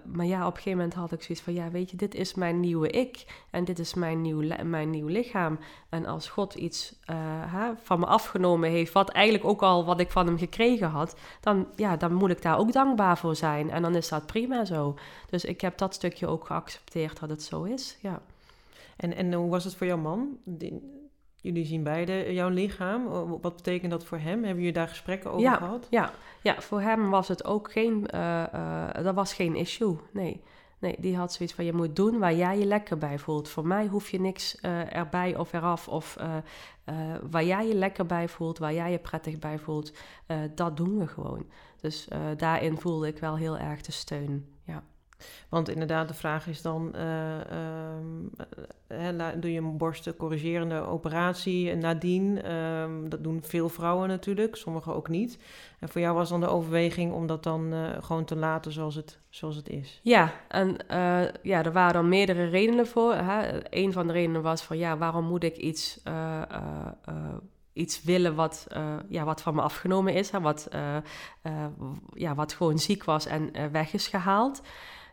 maar ja, op een gegeven moment had ik zoiets van: ja, weet je, dit is mijn nieuwe ik. En dit is mijn nieuw, mijn nieuw lichaam. En als God iets hè, van me afgenomen heeft, wat eigenlijk ook al wat ik van hem gekregen had, dan, ja, dan moet ik daar ook dankbaar voor zijn. En dan is dat prima zo. Dus ik heb dat stukje ook geaccepteerd dat het zo is. Ja. En, en hoe was het voor jouw man? Jullie zien beide jouw lichaam. Wat betekent dat voor hem? Hebben jullie daar gesprekken over ja, gehad? Ja, ja, voor hem was het ook geen, uh, uh, dat was geen issue. Nee. nee, die had zoiets van je moet doen waar jij je lekker bij voelt. Voor mij hoef je niks uh, erbij of eraf. Of waar jij je lekker bij voelt, waar jij je prettig bij voelt, dat doen we gewoon. Dus daarin voelde ik wel heel erg de steun. Want inderdaad, de vraag is dan: uh, uh, doe je een borstencorrigerende operatie nadien? Um, dat doen veel vrouwen natuurlijk, sommigen ook niet. En voor jou was dan de overweging om dat dan gewoon te laten zoals het, zoals het is? Ja, en ja, er waren meerdere redenen voor. Hè. Een van de redenen was van ja, waarom moet ik iets iets willen wat, ja, wat van me afgenomen is. Wat, ja, wat gewoon ziek was en weg is gehaald.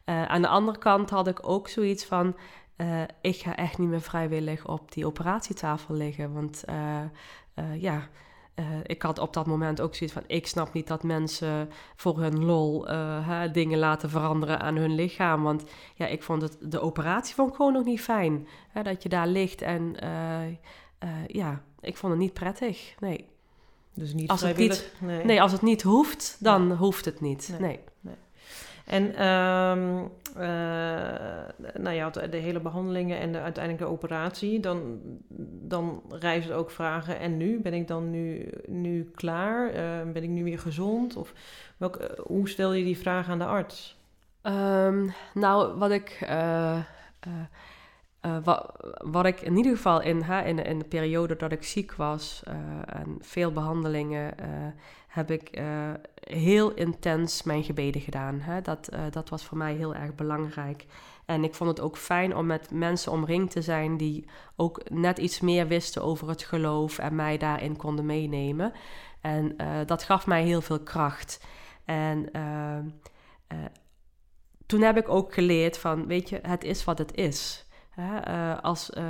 Uh, aan de andere kant had ik ook zoiets van: uh, ik ga echt niet meer vrijwillig op die operatietafel liggen. Want uh, ja, ik had op dat moment ook zoiets van: ik snap niet dat mensen voor hun lol hè, dingen laten veranderen aan hun lichaam. Want ja, ik vond het, de operatie vond ik gewoon nog niet fijn. Hè, dat je daar ligt en ja, ik vond het niet prettig. Nee. Dus niet als vrijwillig? Het niet, nee. nee. als het niet hoeft, dan nee. hoeft het niet. nee. nee. En um, nou ja, de hele behandelingen en de, uiteindelijk de operatie, dan, dan rijzen ook vragen. En nu? Ben ik dan nu, nu klaar? Uh, ben ik nu weer gezond? Of uh, hoe stel je die vraag aan de arts? Um, nou, wat ik wat, wat ik in ieder geval in, hè, in, in de periode dat ik ziek was en veel behandelingen, heb ik heel intens mijn gebeden gedaan. Hè. Dat, dat was voor mij heel erg belangrijk. En ik vond het ook fijn om met mensen omringd te zijn die ook net iets meer wisten over het geloof en mij daarin konden meenemen. En uh, dat gaf mij heel veel kracht. En toen heb ik ook geleerd van, weet je, het is wat het is. Uh, als uh,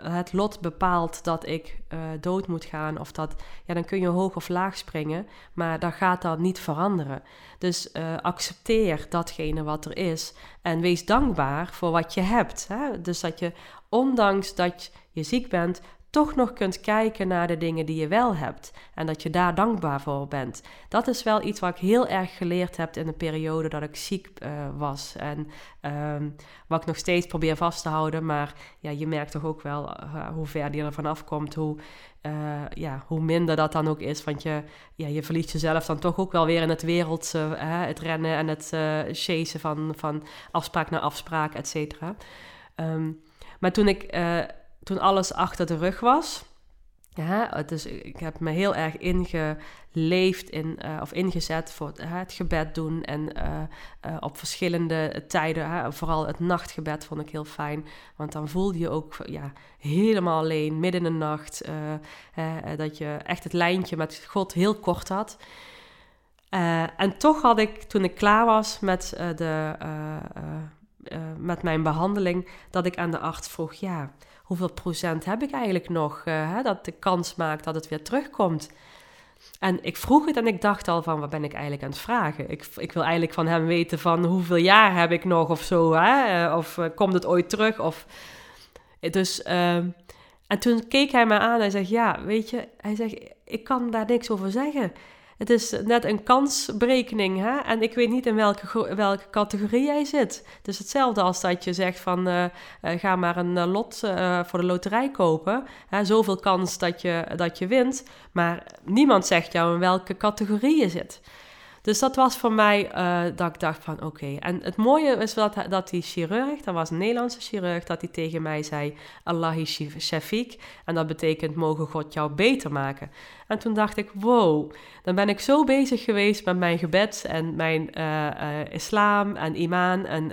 het lot bepaalt dat ik uh, dood moet gaan, of dat, ja, dan kun je hoog of laag springen, maar dat gaat dan niet veranderen. Dus accepteer datgene wat er is en wees dankbaar voor wat je hebt. Hè? Dus dat je, ondanks dat je ziek bent, toch nog kunt kijken naar de dingen die je wel hebt. En dat je daar dankbaar voor bent. Dat is wel iets wat ik heel erg geleerd heb in de periode dat ik ziek uh, was. En um, wat ik nog steeds probeer vast te houden. Maar ja, je merkt toch ook wel uh, hoe ver die er vanaf komt. Hoe, uh, ja, hoe minder dat dan ook is. Want je, ja, je verliest jezelf dan toch ook wel weer in het wereldse. het rennen en het chasen van, van afspraak naar afspraak, et cetera. Um, maar toen ik toen alles achter de rug was. Ja, dus ik heb me heel erg ingeleefd in, uh, of ingezet voor het, het gebed doen. En uh, uh, op verschillende tijden, vooral het nachtgebed vond ik heel fijn. Want dan voelde je ook ja, helemaal alleen, midden in de nacht. dat je echt het lijntje met God heel kort had. en toch had ik, toen ik klaar was met, de, met mijn behandeling, dat ik aan de arts vroeg: ja hoeveel procent heb ik eigenlijk nog uh, hè, dat de kans maakt dat het weer terugkomt. En ik vroeg het en ik dacht al van, wat ben ik eigenlijk aan het vragen? Ik, ik wil eigenlijk van hem weten van, hoeveel jaar heb ik nog of zo, hè? Eh, of komt het ooit terug? Of... Dus, uh, en toen keek hij me aan en hij zegt, ja, weet je, hij zegt, ik kan daar niks over zeggen. Het is net een kansberekening. Hè? En ik weet niet in welke, welke categorie jij zit. Het is hetzelfde als dat je zegt van uh, ga maar een uh, lot voor de loterij kopen. Zoveel kans dat je, dat je wint. Maar niemand zegt jou in welke categorie je zit. Dus dat was voor mij uh, dat ik dacht van oké. En het mooie is dat, dat die chirurg, dat was een Nederlandse chirurg, dat hij tegen mij zei Allahi Shafiq. En dat betekent mogen God jou beter maken. En toen dacht ik wow, dan ben ik zo bezig geweest met mijn gebed en mijn uh, uh, islam en imaan en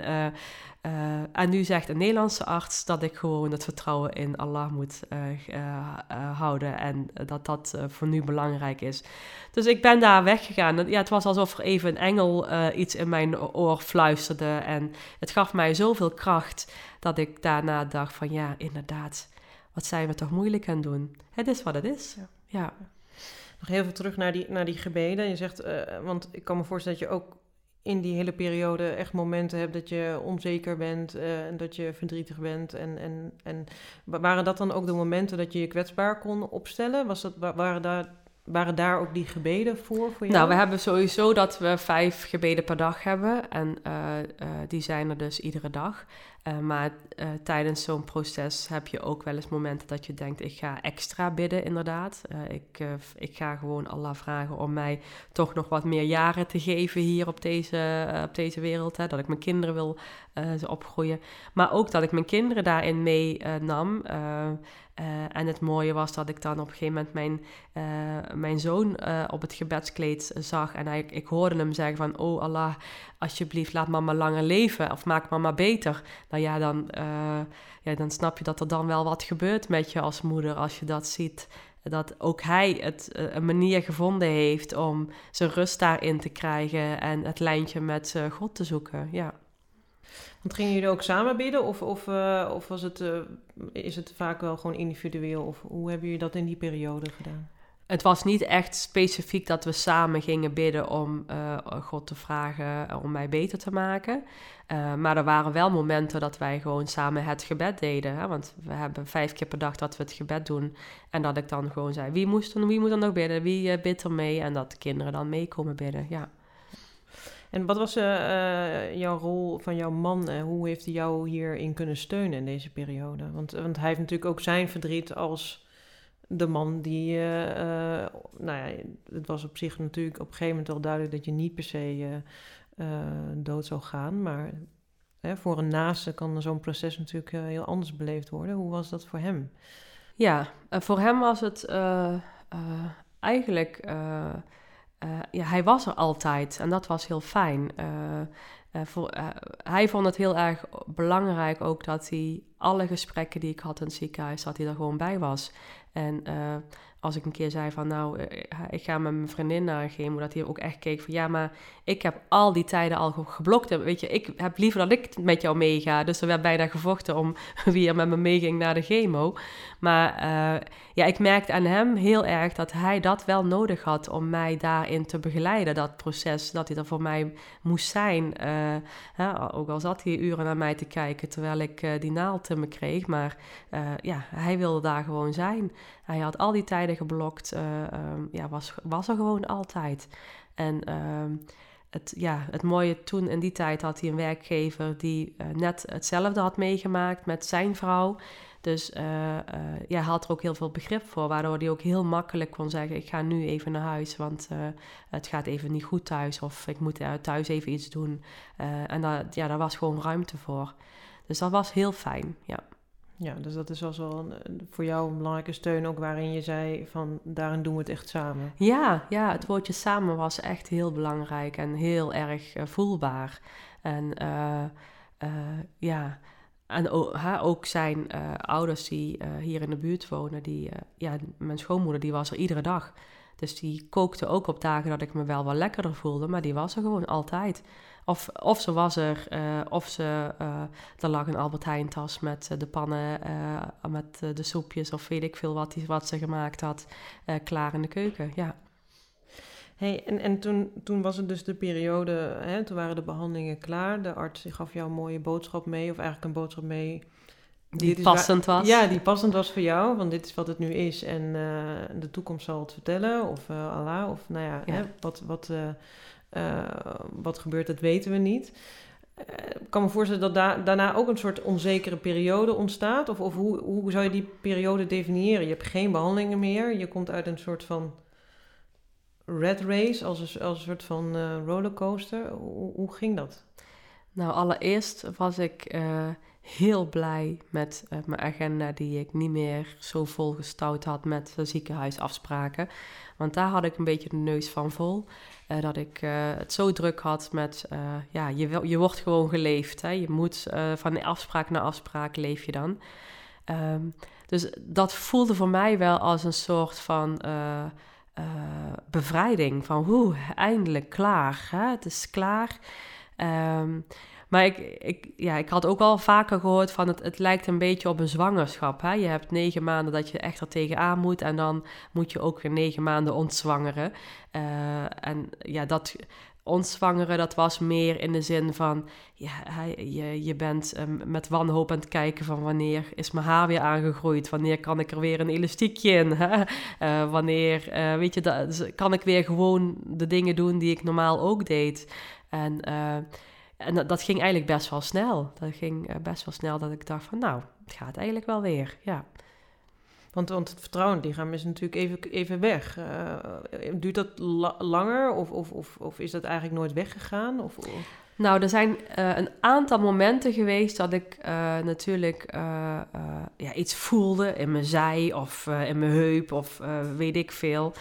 uh, en nu zegt een Nederlandse arts dat ik gewoon het vertrouwen in Allah moet uh, uh, houden en dat dat voor nu belangrijk is. Dus ik ben daar weggegaan. Ja, het was alsof er even een engel iets in mijn oor fluisterde en het gaf mij zoveel kracht dat ik daarna dacht van ja, inderdaad, wat zijn we toch moeilijk aan doen. Het is wat het is. Ja. ja. Nog heel veel terug naar die, naar die gebeden. Je zegt, want ik kan me voorstellen dat je ook in die hele periode echt momenten hebt dat je onzeker bent uh, en dat je verdrietig bent. En, en, en waren dat dan ook de momenten dat je je kwetsbaar kon opstellen? Was dat, waren, daar, waren daar ook die gebeden voor, voor jou? Nou, we hebben sowieso dat we vijf gebeden per dag hebben. En uh, uh, die zijn er dus iedere dag. Uh, maar tijdens zo'n proces heb je ook wel eens momenten dat je denkt: ik ga extra bidden, inderdaad. Ik, ik ga gewoon Allah vragen om mij toch nog wat meer jaren te geven hier op deze, op deze wereld. Hè, dat ik mijn kinderen wil ze opgroeien. Maar ook dat ik mijn kinderen daarin meenam. En het mooie was dat ik dan op een gegeven moment mijn, mijn zoon op het gebedskleed zag. En hij, ik hoorde hem zeggen: van, Oh Allah, alsjeblieft, laat mama langer leven of maak mama beter. Nou ja, dan, ja, dan snap je dat er dan wel wat gebeurt met je als moeder als je dat ziet. Dat ook hij het, een manier gevonden heeft om zijn rust daarin te krijgen en het lijntje met God te zoeken. Ja. Want gingen jullie ook samen bidden of, of, of was het, is het vaak wel gewoon individueel? Of hoe hebben jullie dat in die periode gedaan? het was niet echt specifiek dat we samen gingen bidden om uh, God te vragen eh, om mij beter te maken. Maar er waren wel momenten dat wij gewoon samen het gebed deden. Hè? Want we hebben vijf keer per dag dat we het gebed doen. En dat ik dan gewoon zei, wie, moest dan, wie moet dan nog bidden? Wie bidt er mee? En dat de kinderen dan meekomen bidden, ja. En wat was jouw rol van jouw man? hoe heeft hij jou hierin kunnen steunen in deze periode? Want, want hij heeft natuurlijk ook zijn verdriet als de man die, uh, uh, nou ja, het was op zich natuurlijk op een gegeven moment wel duidelijk dat je niet per se uh, dood zou gaan, maar hè, voor een naaste kan zo'n proces natuurlijk eh, heel anders beleefd worden. Hoe was dat voor hem? Ja, uh, voor hem was het eigenlijk... ja, hij was er altijd en dat was heel fijn. Voor, hij vond het heel erg belangrijk ook dat hij alle gesprekken die ik had in het ziekenhuis, dat hij er gewoon bij was. En als ik een keer zei van nou, eh, ik ga met mijn vriendin naar een chemo, dat hij ook echt keek van ja, maar ik heb al die tijden al geblokt. Weet je, ik heb liever dat ik met jou meega. Dus er werd bijna gevochten om wie er met me meeging naar de chemo. Maar uh, ja, ik merkte aan hem heel erg dat hij dat wel nodig had om mij daarin te begeleiden. Dat proces, dat hij er voor mij moest zijn. Ook al zat hij uren naar mij te kijken terwijl ik die naald me kreeg. Maar ja, hij wilde daar gewoon zijn. Hij had al die tijden geblokt. Um, ja, was, was er gewoon altijd. En uh, het, ja, het mooie toen in die tijd had hij een werkgever die uh, net hetzelfde had meegemaakt met zijn vrouw. Dus uh, ja, hij had er ook heel veel begrip voor, waardoor hij ook heel makkelijk kon zeggen: Ik ga nu even naar huis, want het gaat even niet goed thuis. Of ik moet thuis even iets doen. en dat, ja, daar was gewoon ruimte voor. Dus dat was heel fijn, ja. Ja, dus dat is wel een, voor jou een belangrijke steun ook waarin je zei van daarin doen we het echt samen. Ja, ja het woordje samen was echt heel belangrijk en heel erg uh, voelbaar. En uh, uh, ja, en ook zijn ouders die hier in de buurt wonen, die, ja, mijn schoonmoeder die was er iedere dag. Dus die kookte ook op dagen dat ik me wel wat lekkerder voelde, maar die was er gewoon altijd. Of, of ze was er, uh, of ze, uh, er lag een Albert Heijn tas met uh, de pannen, met de soepjes of weet ik veel wat, die, wat ze gemaakt had, klaar in de keuken, ja. Hey, en en toen, toen was het dus de periode, hè, toen waren de behandelingen klaar. De arts gaf jou een mooie boodschap mee, of eigenlijk een boodschap mee die passend was. Ja, die passend was voor jou, want dit is wat het nu is en uh, de toekomst zal het vertellen, of uh, Allah, of nou ja, ja. Hè, wat, wat, uh, wat gebeurt, dat weten we niet. Ik kan me voorstellen dat da daarna ook een soort onzekere periode ontstaat, of, of hoe, hoe zou je die periode definiëren? Je hebt geen behandelingen meer, je komt uit een soort van red race, als een, als een soort van rollercoaster. Hoe, hoe ging dat? Nou, allereerst was ik heel blij met uh, mijn agenda die ik niet meer zo volgestouwd had met ziekenhuisafspraken. Want daar had ik een beetje de neus van vol. Uh, dat ik uh, het zo druk had met, ja, je, je wordt gewoon geleefd. Hè? Je moet van afspraak naar afspraak leef je dan. Um, dus dat voelde voor mij wel als een soort van bevrijding. Van, hoe eindelijk klaar. Hè? Het is klaar. Um, maar ik, ik, ja, ik had ook al vaker gehoord van het, het lijkt een beetje op een zwangerschap. Hè? Je hebt negen maanden dat je echt er tegenaan moet en dan moet je ook weer negen maanden ontzwangeren. Uh, en ja, dat ontzwangeren, dat was meer in de zin van, ja, je, je bent um, met wanhoop aan het kijken van wanneer is mijn haar weer aangegroeid, wanneer kan ik er weer een elastiekje in? Uh, wanneer, uh, weet je, dat, dus kan ik weer gewoon de dingen doen die ik normaal ook deed. En en dat, dat, ging eigenlijk best wel snel. Dat ging uh, best wel snel dat ik dacht van nou, het gaat eigenlijk wel weer, ja. Want, want het vertrouwen lichaam is natuurlijk even, even weg. Uh, duurt dat la langer of, of, of, of is dat eigenlijk nooit weggegaan? Of, of? Nou, er zijn uh, een aantal momenten geweest dat ik uh, natuurlijk ja, iets voelde in mijn zij of in mijn heup of weet ik veel.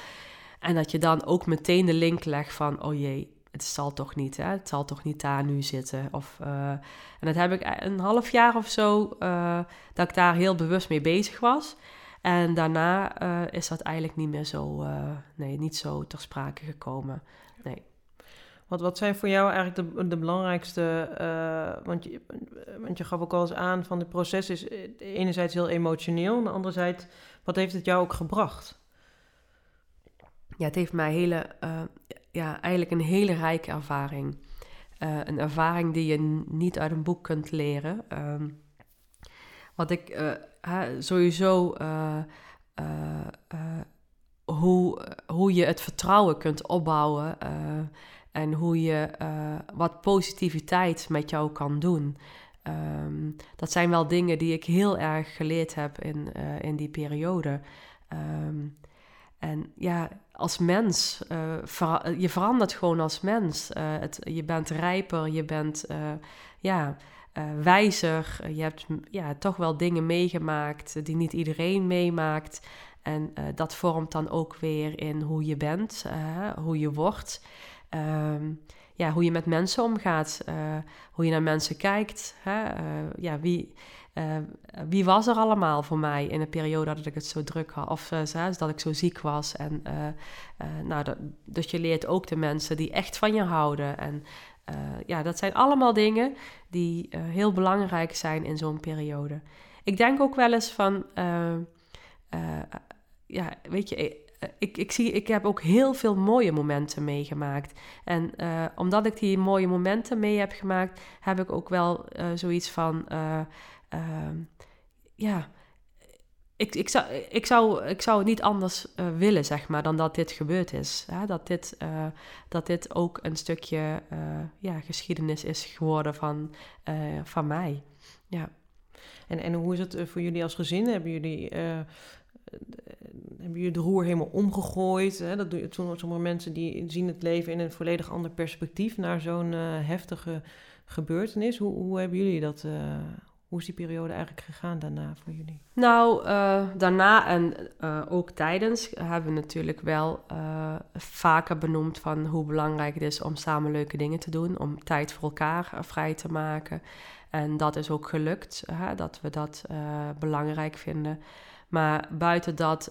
En dat je dan ook meteen de link legt van, oh jee, het zal toch niet, hè? het zal toch niet daar nu zitten. Of, uh, en dat heb ik een half jaar of zo, uh, dat ik daar heel bewust mee bezig was. En daarna uh, is dat eigenlijk niet meer zo, nee, niet zo ter sprake gekomen. Nee. Wat, wat zijn voor jou eigenlijk de, de belangrijkste, want, je, want je gaf ook al eens aan van het proces is enerzijds heel emotioneel, en anderzijds, wat heeft het jou ook gebracht? Ja, het heeft mij hele ja, eigenlijk een hele rijke ervaring. Uh, een ervaring die je niet uit een boek kunt leren. Um, wat ik uh, sowieso uh, hoe, hoe je het vertrouwen kunt opbouwen en hoe je wat positiviteit met jou kan doen. Um, dat zijn wel dingen die ik heel erg geleerd heb in, in die periode. Um, en ja, als mens, uh, je verandert gewoon als mens. Uh, het, je bent rijper, je bent, ja, wijzer. Je hebt ja, toch wel dingen meegemaakt die niet iedereen meemaakt. En dat vormt dan ook weer in hoe je bent, hoe je wordt. Ehm, ja, hoe je met mensen omgaat, hoe je naar mensen kijkt. Ja, wie, uh, wie was er allemaal voor mij in een periode dat ik het zo druk had, of uh, dat ik zo ziek was. En, uh, nou, dat, dus je leert ook de mensen die echt van je houden. En ja, dat zijn allemaal dingen die heel belangrijk zijn in zo'n periode. Ik denk ook wel eens van, ja, weet je, ik, ik, zie, ik heb ook heel veel mooie momenten meegemaakt. En omdat ik die mooie momenten mee heb gemaakt, heb ik ook wel zoiets van Ehm, ja, ik, ik, zou, ik, zou, ik zou het niet anders uh, willen, zeg maar, dan dat dit gebeurd is. Hè? Dat, dit, uh, dat dit ook een stukje uh, ja, geschiedenis is geworden van, van mij. Ja. En, en hoe is het voor jullie als gezin? Hebben jullie, hebben jullie de roer helemaal omgegooid? Hè? Dat doen sommige mensen die zien het leven in een volledig ander perspectief naar zo'n heftige gebeurtenis. Hoe, hoe hebben jullie dat hoe is die periode eigenlijk gegaan daarna voor jullie? Nou, uh, daarna en uh, ook tijdens hebben we natuurlijk wel uh, vaker benoemd van hoe belangrijk het is om samen leuke dingen te doen, om tijd voor elkaar vrij te maken. En dat is ook gelukt, hè, dat we dat belangrijk vinden. Maar buiten dat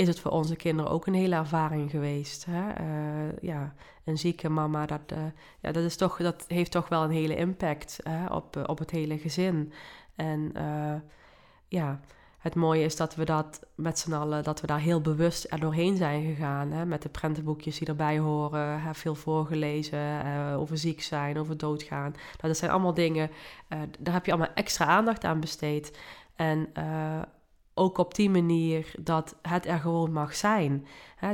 is het voor onze kinderen ook een hele ervaring geweest. Hè? Uh, ja, een zieke mama, dat, uh, ja, dat, is toch, dat heeft toch wel een hele impact hè, op, op het hele gezin. En uh, ja, het mooie is dat we dat met z'n allen, dat we daar heel bewust er doorheen zijn gegaan. Hè, met de prentenboekjes die erbij horen, veel voorgelezen over ziek zijn, over doodgaan. Nou, dat zijn allemaal dingen, daar heb je allemaal extra aandacht aan besteed. En ook op die manier dat het er gewoon mag zijn.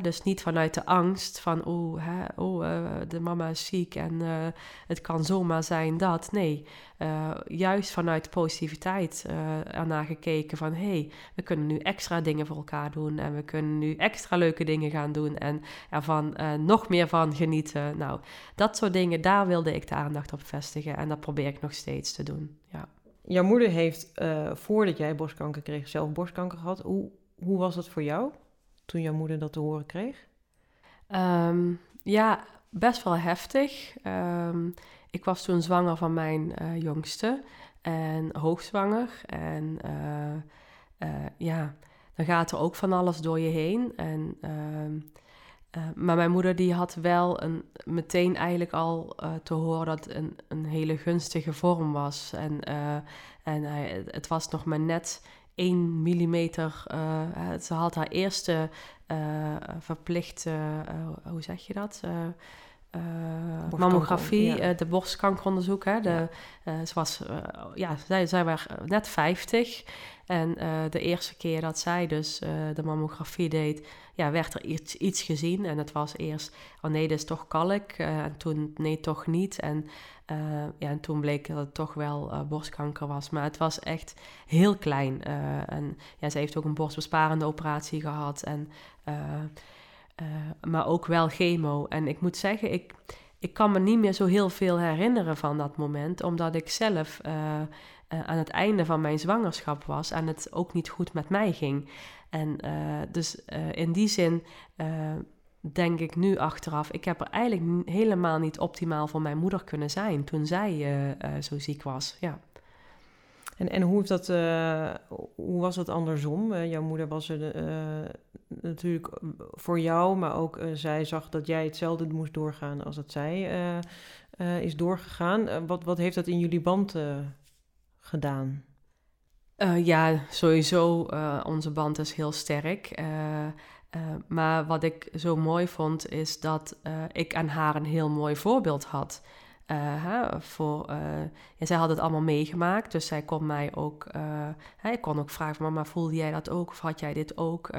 Dus niet vanuit de angst van, oh, oh de mama is ziek en uh, het kan zomaar zijn dat. Nee, uh, juist vanuit positiviteit ernaar gekeken van, hé, hey, we kunnen nu extra dingen voor elkaar doen en we kunnen nu extra leuke dingen gaan doen en ervan nog meer van genieten. Nou, dat soort dingen, daar wilde ik de aandacht op vestigen en dat probeer ik nog steeds te doen, ja. Jouw moeder heeft, uh, voordat jij borstkanker kreeg, zelf borstkanker gehad. Hoe, hoe was dat voor jou toen jouw moeder dat te horen kreeg? Um, ja, best wel heftig. Um, ik was toen zwanger van mijn uh, jongste en hoogzwanger. En uh, ja, dan gaat er ook van alles door je heen. En uh, uh, maar mijn moeder die had wel een, meteen eigenlijk al uh, te horen dat het een, een hele gunstige vorm was. En, uh, en het was nog maar net 1 millimeter. ze had haar eerste verplichte, hoe zeg je dat? mammografie, de borstkankeronderzoek. Hè, de, ze was, ja, zij, zij was net 50. En de eerste keer dat zij dus de mammografie deed, ja, werd er iets, iets gezien. En het was eerst, oh nee, dit is toch kalk. Uh, en toen, nee, toch niet. En, ja, en toen bleek dat het toch wel borstkanker was. Maar het was echt heel klein. en ja, ze heeft ook een borstbesparende operatie gehad. En, maar ook wel chemo. En ik moet zeggen, ik, ik kan me niet meer zo heel veel herinneren van dat moment. Omdat ik zelf... aan het einde van mijn zwangerschap was en het ook niet goed met mij ging. En uh, dus uh, in die zin denk ik nu achteraf, ik heb er eigenlijk helemaal niet optimaal voor mijn moeder kunnen zijn toen zij zo ziek was. Ja. En, en hoe, dat, hoe was dat andersom? jouw moeder was er natuurlijk voor jou, maar ook zij zag dat jij hetzelfde moest doorgaan als dat zij is doorgegaan. wat, wat heeft dat in jullie band gedaan? Uh, ja, sowieso, uh, onze band is heel sterk. Uh, maar wat ik zo mooi vond, is dat ik aan haar een heel mooi voorbeeld had. Hè, voor, ja, zij had het allemaal meegemaakt, dus zij kon mij ook... Hè, ik kon ook vragen, mama, voelde jij dat ook? Of had jij dit ook?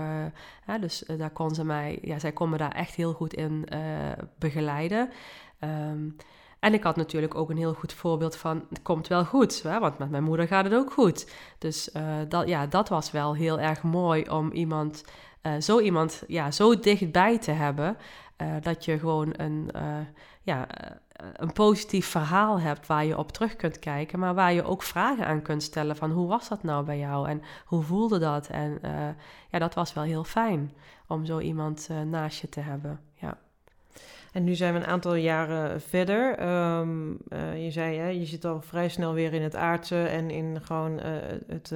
Hè, dus daar kon ze mij... Ja, zij kon me daar echt heel goed in begeleiden. Um, en ik had natuurlijk ook een heel goed voorbeeld van, het komt wel goed, hè? want met mijn moeder gaat het ook goed. Dus uh, dat, ja, dat was wel heel erg mooi om iemand, uh, zo iemand ja, zo dichtbij te hebben, uh, dat je gewoon een, ja, een positief verhaal hebt waar je op terug kunt kijken, maar waar je ook vragen aan kunt stellen van hoe was dat nou bij jou en hoe voelde dat? En ja, dat was wel heel fijn om zo iemand naast je te hebben. En nu zijn we een aantal jaren verder. Um, uh, je zei, hè, je zit al vrij snel weer in het aardse en in gewoon het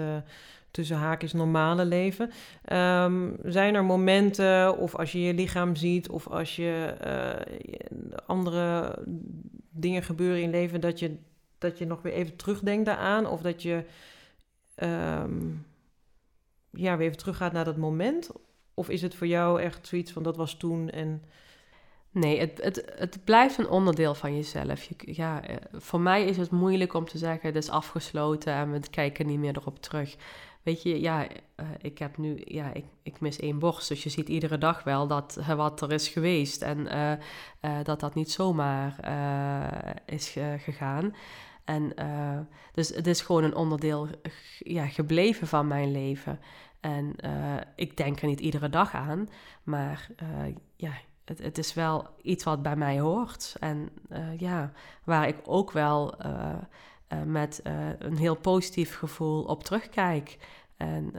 tussen haakjes normale leven. Um, zijn er momenten, of als je je lichaam ziet, of als je andere dingen gebeuren in leven, dat je, dat je nog weer even terugdenkt daaraan? Of dat je um, ja, weer even teruggaat naar dat moment? Of is het voor jou echt zoiets van dat was toen en... Nee, het, het, het blijft een onderdeel van jezelf. Je, ja, eh, voor mij is het moeilijk om te zeggen, het is afgesloten en we kijken niet meer erop terug. Weet je, ja, uh, ik heb nu, ja, ik, ik mis één borst. Dus je ziet iedere dag wel dat uh, wat er is geweest. En dat dat niet zomaar is gegaan. En dus het is gewoon een onderdeel ja, gebleven van mijn leven. En ik denk er niet iedere dag aan. Maar ja, het, het, is wel iets wat bij mij hoort. En ja, waar ik ook wel uh, met uh, een heel positief gevoel op terugkijk. En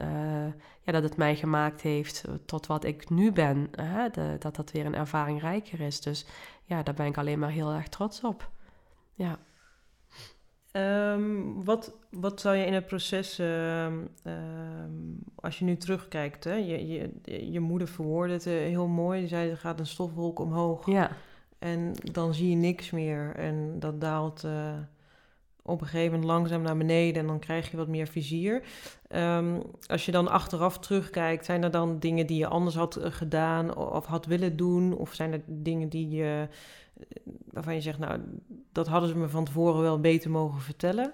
ja, dat het mij gemaakt heeft tot wat ik nu ben. De, dat dat weer een ervaring rijker is. Dus ja, daar ben ik alleen maar heel erg trots op. Ja. Um, wat, wat zou je in het proces, uh, uh, als je nu terugkijkt, hè? Je, je, je moeder verwoordde het heel mooi. Die zei, er gaat een stofwolk omhoog. Ja. En dan zie je niks meer. En dat daalt op een gegeven moment langzaam naar beneden en dan krijg je wat meer vizier. Um, als je dan achteraf terugkijkt, zijn er dan dingen die je anders had eh, gedaan of had willen doen? Of zijn er dingen die je, eh, waarvan je zegt, nou, dat hadden ze me van tevoren wel beter mogen vertellen?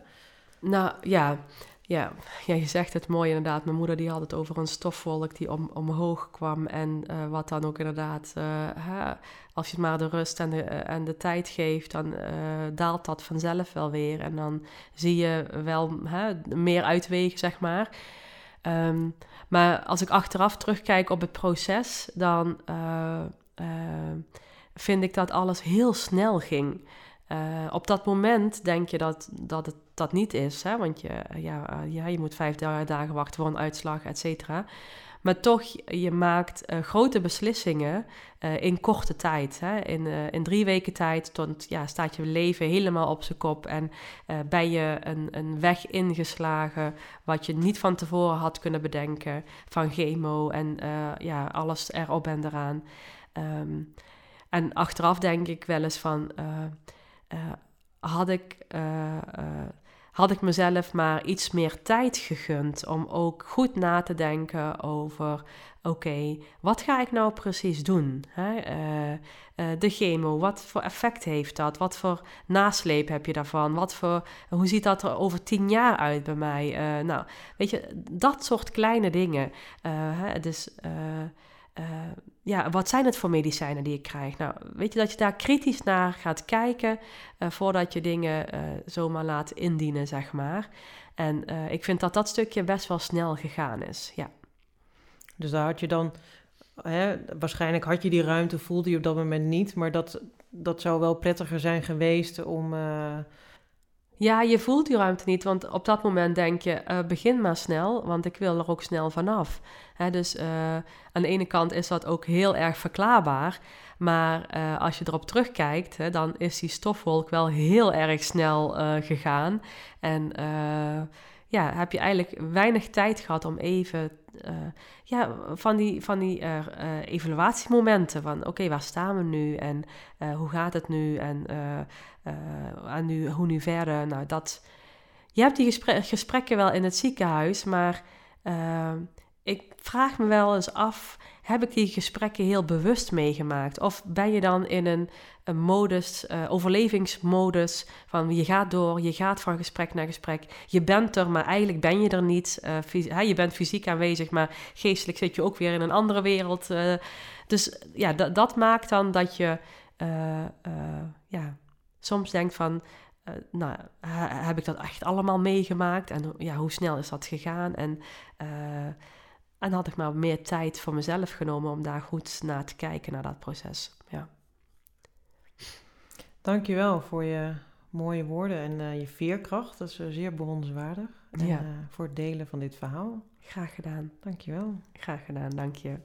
Nou ja, ja, ja, je zegt het mooi inderdaad. Mijn moeder die had het over een stofwolk die om, omhoog kwam. En uh, wat dan ook inderdaad, uh, hè, als je het maar de rust en de, uh, en de tijd geeft, dan daalt dat vanzelf wel weer. En dan zie je wel hè, meer uitwegen, zeg maar. Um, maar als ik achteraf terugkijk op het proces, dan vind ik dat alles heel snel ging. op dat moment denk je dat, dat het dat niet is. Hè? Want je, ja, eh, ja, je moet vijf dagen wachten voor een uitslag, et cetera. Maar toch, je maakt uh, grote beslissingen in korte tijd. Hè? In, in drie weken tijd tot, ja, staat je leven helemaal op zijn kop. En ben je een, een weg ingeslagen wat je niet van tevoren had kunnen bedenken. Van chemo en ja, alles erop en eraan. Um, en achteraf denk ik wel eens van... had ik had ik mezelf maar iets meer tijd gegund om ook goed na te denken over: oké, wat ga ik nou precies doen? Hè? Uh, uh, de chemo, wat voor effect heeft dat? Wat voor nasleep heb je daarvan? Wat voor, hoe ziet dat er over tien jaar uit bij mij? Uh, nou, weet je, dat soort kleine dingen. Hè? Dus uh, ja, wat zijn het voor medicijnen die ik krijg? Nou, weet je dat je daar kritisch naar gaat kijken uh, voordat je dingen uh, zomaar laat indienen, zeg maar. En ik vind dat dat stukje best wel snel gegaan is, ja. Dus daar had je dan, hè, waarschijnlijk had je die ruimte, voelde je op dat moment niet, maar dat, dat zou wel prettiger zijn geweest om ja, je voelt die ruimte niet, want op dat moment denk je, uh, begin maar snel, want ik wil er ook snel vanaf. Hè, dus uh, aan de ene kant is dat ook heel erg verklaarbaar, maar uh, als je erop terugkijkt, dan is die stofwolk wel heel erg snel gegaan. En ja, heb je eigenlijk weinig tijd gehad om even uh, ja, van die, van die uh, uh, evaluatiemomenten van oké, waar staan we nu en hoe gaat het nu en, en nu, hoe nu verder. Nou, dat, je hebt die gespre gesprekken wel in het ziekenhuis, maar ik vraag me wel eens af, heb ik die gesprekken heel bewust meegemaakt? Of ben je dan in een, een modus, uh, overlevingsmodus, van je gaat door, je gaat van gesprek naar gesprek, je bent er, maar eigenlijk ben je er niet. Uh, je bent fysiek aanwezig, maar geestelijk zit je ook weer in een andere wereld. Uh, dus ja, dat maakt dan dat je ja, soms denkt van, nou, heb ik dat echt allemaal meegemaakt? En ja, hoe snel is dat gegaan? En en had ik maar meer tijd voor mezelf genomen om daar goed naar te kijken, naar dat proces. Ja. Dankjewel voor je mooie woorden en eh, je veerkracht. Dat is uh, zeer bewonderenswaardig. En Ja. eh, voor het delen van dit verhaal. Graag gedaan. Dankjewel. Graag gedaan, dank je.